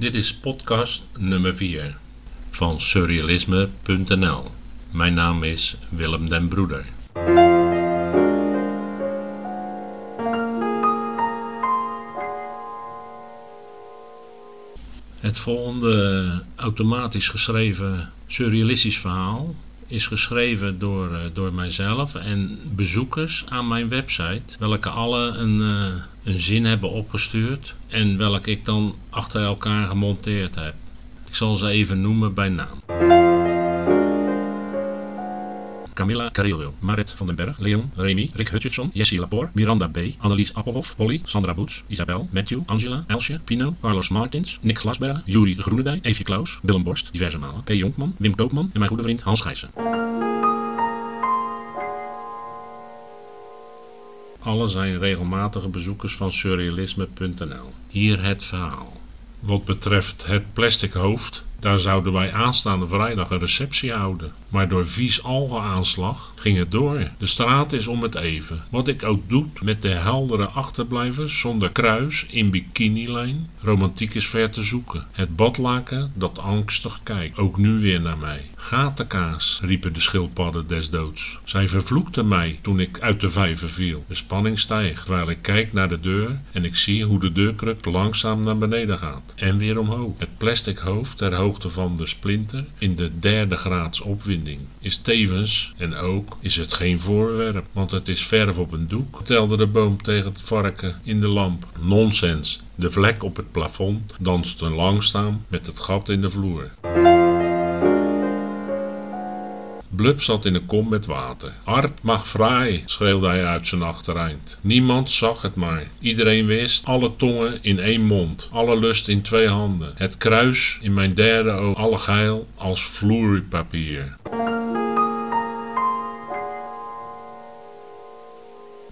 Dit is podcast nummer 4 van surrealisme.nl. Mijn naam is Willem den Broeder. Het volgende automatisch geschreven surrealistisch verhaal is geschreven door, eh, door mijzelf en bezoekers aan mijn website, welke alle een, uh, een zin hebben opgestuurd en welke ik dan achter elkaar gemonteerd heb. Ik zal ze even noemen bij naam. Camilla Carillo, Marit van den Berg, Leon, Remy, Rick Hutchinson, Jessie Lapoor, Miranda B, Annelies Appelhoff, Polly, Sandra Boets, Isabel, Matthew, Angela, Elsje, Pino, Carlos Martins, Nick Glasberg, Juri Groenendijk, Evie Klaus, Willem Borst, diverse malen, P. Jonkman, Wim Koopman en mijn goede vriend Hans Gijssen. Alle zijn regelmatige bezoekers van surrealisme.nl. Hier het verhaal. Wat betreft het plastic hoofd, daar zouden wij aanstaande vrijdag een receptie houden. Maar door vies algenaanslag ging het door. De straat is om het even. Wat ik ook doe met de heldere achterblijvers zonder kruis in bikinilijn. Romantiek is ver te zoeken. Het badlaken dat angstig kijkt. Ook nu weer naar mij. Gatenkaas, riepen de schildpadden des doods. Zij vervloekten mij toen ik uit de vijver viel. De spanning stijgt terwijl ik kijk naar de deur en ik zie hoe de deurkruk langzaam naar beneden gaat. En weer omhoog. Het plastic hoofd ter hoogte van de splinter in de derde graads opwinding is tevens, en ook, is het geen voorwerp, want het is verf op een doek, vertelde de boom tegen het varken in de lamp. Nonsens, de vlek op het plafond danste langstaan met het gat in de vloer. Blub zat in een kom met water. Hart mag vrij, schreeuwde hij uit zijn achtereind. Niemand zag het maar. Iedereen wist, alle tongen in één mond, alle lust in twee handen. Het kruis in mijn derde oog, alle geil als vloeipapier.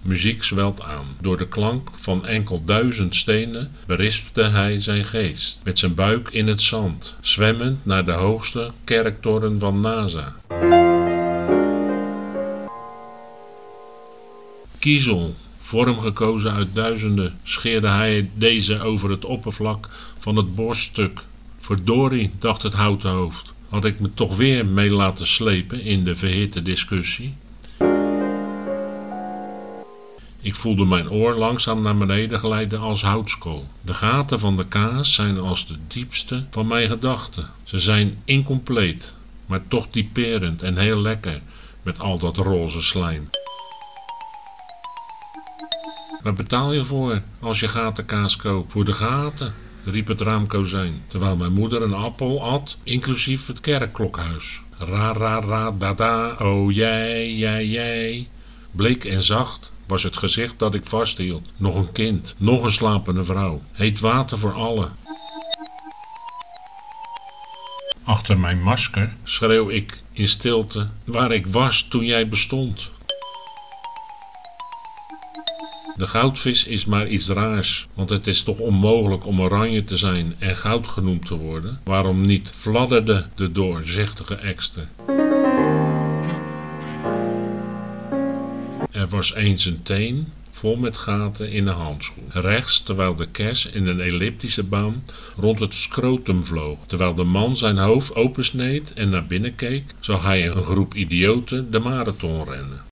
Muziek zwelt aan. Door de klank van enkel duizend stenen berispte hij zijn geest, met zijn buik in het zand, zwemmend naar de hoogste kerktoren van NASA. Kiezel, vorm gekozen uit duizenden, scheerde hij deze over het oppervlak van het borststuk. Verdorie, dacht het houten hoofd, had ik me toch weer mee laten slepen in de verhitte discussie. Ik voelde mijn oor langzaam naar beneden glijden als houtskool. De gaten van de kaas zijn als de diepste van mijn gedachten. Ze zijn incompleet, maar toch typerend en heel lekker met al dat roze slijm. Waar betaal je voor als je gatenkaas koopt? Voor de gaten, riep het raamkozijn, terwijl mijn moeder een appel at, inclusief het kerkklokhuis. Ra ra ra da da, oh jij, jij, jij. Bleek en zacht was het gezicht dat ik vasthield. Nog een kind, nog een slapende vrouw. Heet water voor allen. Achter mijn masker schreeuw ik in stilte waar ik was toen jij bestond. De goudvis is maar iets raars, want het is toch onmogelijk om oranje te zijn en goud genoemd te worden? Waarom niet fladderde de doorzichtige ekster? Er was eens een teen vol met gaten in een handschoen. Rechts, terwijl de kers in een elliptische baan rond het scrotum vloog. Terwijl de man zijn hoofd opensneed en naar binnen keek, zag hij een groep idioten de marathon rennen.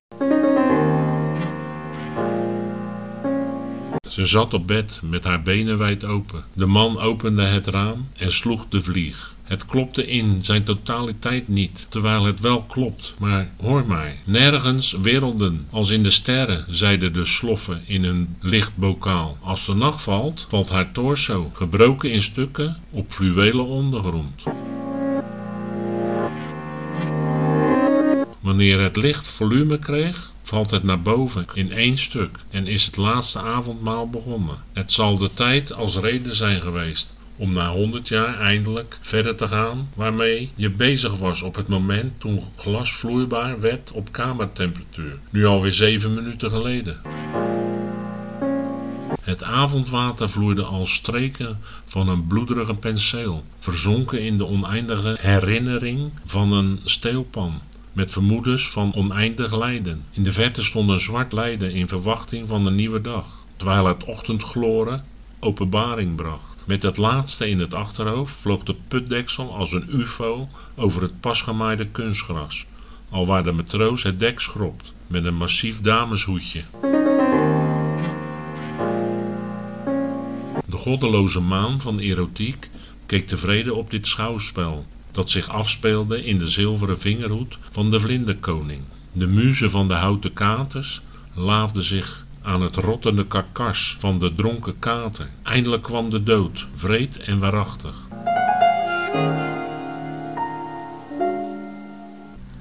Ze zat op bed met haar benen wijd open. De man opende het raam en sloeg de vlieg. Het klopte in zijn totaliteit niet, terwijl het wel klopt. Maar hoor maar, nergens werelden als in de sterren, zeiden de sloffen in een licht bokaal. Als de nacht valt, valt haar torso, gebroken in stukken, op fluwelen ondergrond. Wanneer het licht volume kreeg, valt het naar boven in één stuk en is het laatste avondmaal begonnen. Het zal de tijd als reden zijn geweest om na honderd jaar eindelijk verder te gaan waarmee je bezig was op het moment toen glas vloeibaar werd op kamertemperatuur, nu alweer zeven minuten geleden. Het avondwater vloeide als streken van een bloederige penseel, verzonken in de oneindige herinnering van een steelpan met vermoedens van oneindig lijden. In de verte stond een zwart lijden in verwachting van een nieuwe dag, terwijl het ochtendgloren openbaring bracht. Met het laatste in het achterhoofd vloog de putdeksel als een ufo over het pasgemaaide kunstgras, alwaar de matroos het dek schrobt met een massief dameshoedje. De goddeloze maan van erotiek keek tevreden op dit schouwspel, dat zich afspeelde in de zilveren vingerhoed van de vlinderkoning. De muze van de houten katers laafde zich aan het rottende karkas van de dronken kater. Eindelijk kwam de dood, vreed en waarachtig.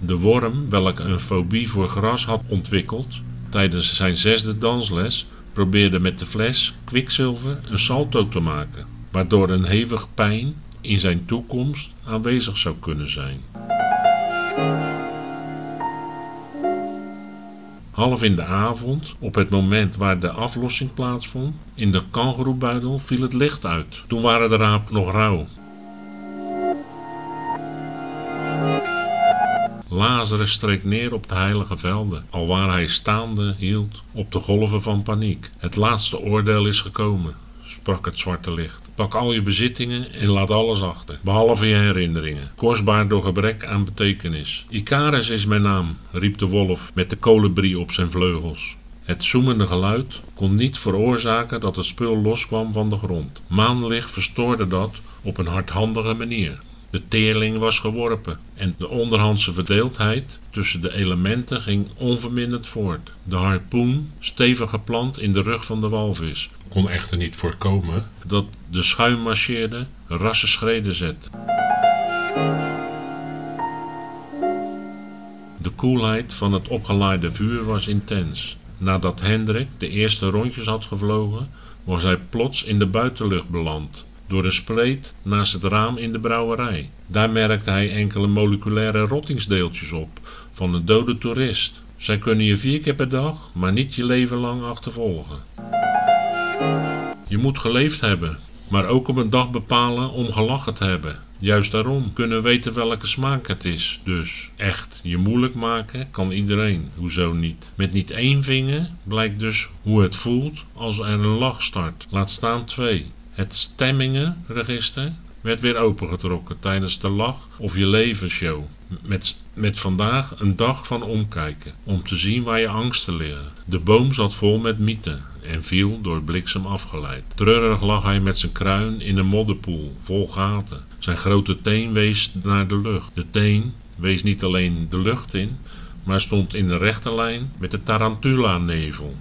De worm, welke een fobie voor gras had ontwikkeld, tijdens zijn zesde dansles probeerde met de fles kwikzilver een salto te maken, waardoor een hevig pijn in zijn toekomst aanwezig zou kunnen zijn. Half in de avond, op het moment waar de aflossing plaatsvond, in de kangeroebuidel viel het licht uit. Toen waren de raap nog rauw. Lazarus streek neer op de heilige velden, alwaar hij staande hield op de golven van paniek. Het laatste oordeel is gekomen, sprak het zwarte licht. Pak al je bezittingen en laat alles achter, behalve je herinneringen, kostbaar door gebrek aan betekenis. Icarus is mijn naam, riep de wolf met de kolibrie op zijn vleugels. Het zoemende geluid kon niet veroorzaken dat het spul loskwam van de grond. Maanlicht verstoorde dat op een hardhandige manier. De teerling was geworpen en de onderhandse verdeeldheid tussen de elementen ging onverminderd voort. De harpoen, stevig geplant in de rug van de walvis, kon echter niet voorkomen dat de schuim marcheerde, rasse schreden zette. De koelheid van het opgeleide vuur was intens. Nadat Hendrik de eerste rondjes had gevlogen, was hij plots in de buitenlucht beland door een spleet naast het raam in de brouwerij. Daar merkte hij enkele moleculaire rottingsdeeltjes op van een dode toerist. Zij kunnen je vier keer per dag, maar niet je leven lang achtervolgen. Je moet geleefd hebben, maar ook op een dag bepalen om gelachen te hebben. Juist daarom kunnen weten welke smaak het is. Dus echt, je moeilijk maken kan iedereen. Hoezo niet? Met niet één vinger blijkt dus hoe het voelt als er een lach start. Laat staan twee. Het stemmingenregister werd weer opengetrokken tijdens de Lach of Je Leven show. Met, met vandaag een dag van omkijken, om te zien waar je angsten liggen. De boom zat vol met mieten en viel door bliksem afgeleid. Treurig lag hij met zijn kruin in een modderpoel, vol gaten. Zijn grote teen wees naar de lucht. De teen wees niet alleen de lucht in, maar stond in de rechte lijn met de tarantula-nevel.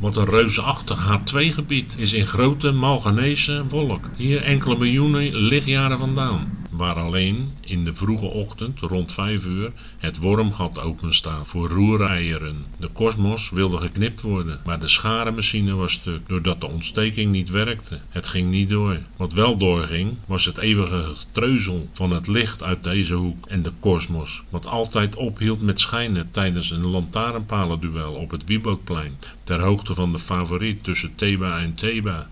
Wat een reusachtig H2-gebied is in grote Malganese wolk, hier enkele miljoenen lichtjaren vandaan waar alleen in de vroege ochtend rond 5 uur het wormgat openstaat voor roereieren. De kosmos wilde geknipt worden, maar de scharenmachine was stuk doordat de ontsteking niet werkte. Het ging niet door. Wat wel doorging was het eeuwige treuzel van het licht uit deze hoek en de kosmos, wat altijd ophield met schijnen tijdens een lantaarnpalenduel op het Wiebootplein, ter hoogte van de favoriet tussen Theba en Theba.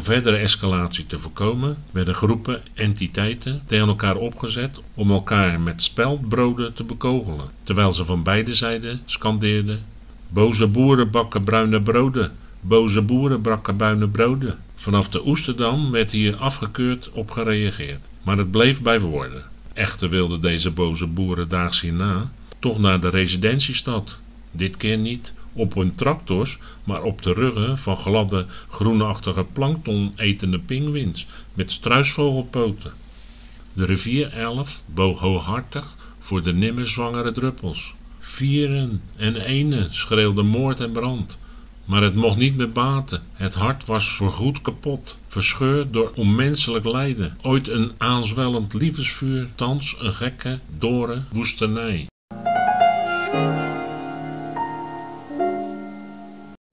Om verdere escalatie te voorkomen werden groepen entiteiten tegen elkaar opgezet om elkaar met speldbroden te bekogelen, terwijl ze van beide zijden scandeerden Boze boeren bakken bruine broden, boze boeren bakken bruine broden. Vanaf de Oesterdam werd hier afgekeurd op gereageerd, maar het bleef bij woorden. Echter wilden deze boze boeren daags hierna toch naar de residentiestad. Dit keer niet op hun tractors, maar op de ruggen van gladde groenachtige plankton etende pinguïns met struisvogelpoten. De rivier Elf boog hooghartig voor de nimmer zwangere druppels. Vieren en ene schreeuwde moord en brand. Maar het mocht niet meer baten. Het hart was voorgoed kapot, verscheurd door onmenselijk lijden. Ooit een aanzwellend liefdesvuur, thans een gekke, dore woestenij.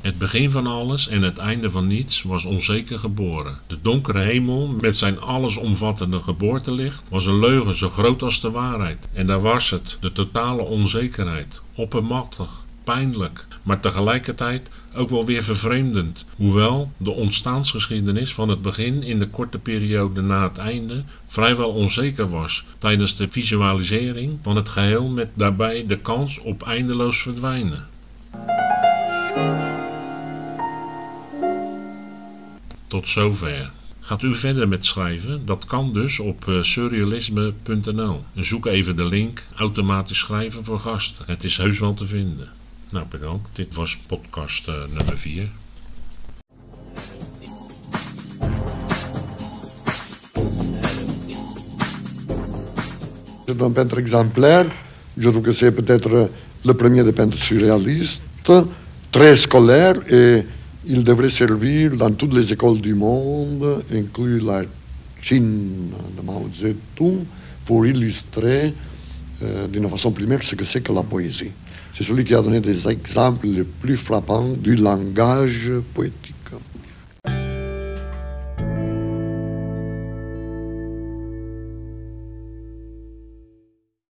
Het begin van alles en het einde van niets was onzeker geboren. De donkere hemel met zijn allesomvattende geboortelicht was een leugen zo groot als de waarheid. En daar was het, de totale onzekerheid, oppermachtig, pijnlijk, maar tegelijkertijd ook wel weer vervreemdend. Hoewel de ontstaansgeschiedenis van het begin in de korte periode na het einde vrijwel onzeker was tijdens de visualisering van het geheel met daarbij de kans op eindeloos verdwijnen. Tot zover. Gaat u verder met schrijven? Dat kan dus op uh, surrealisme.nl. Zoek even de link automatisch schrijven voor gasten. Het is heus wel te vinden. Nou bedankt. Dit was podcast uh, nummer 4. d'un peintre exemplaire. Je trouve que c'est peut-être le premier des peintres surréalistes, très scolaire et il devrait servir dans toutes les écoles du monde, inclus la Chine de Mao Zedong, pour illustrer euh, d'une façon primaire ce que c'est que la poésie. C'est celui qui a donné des exemples les plus frappants du langage poétique.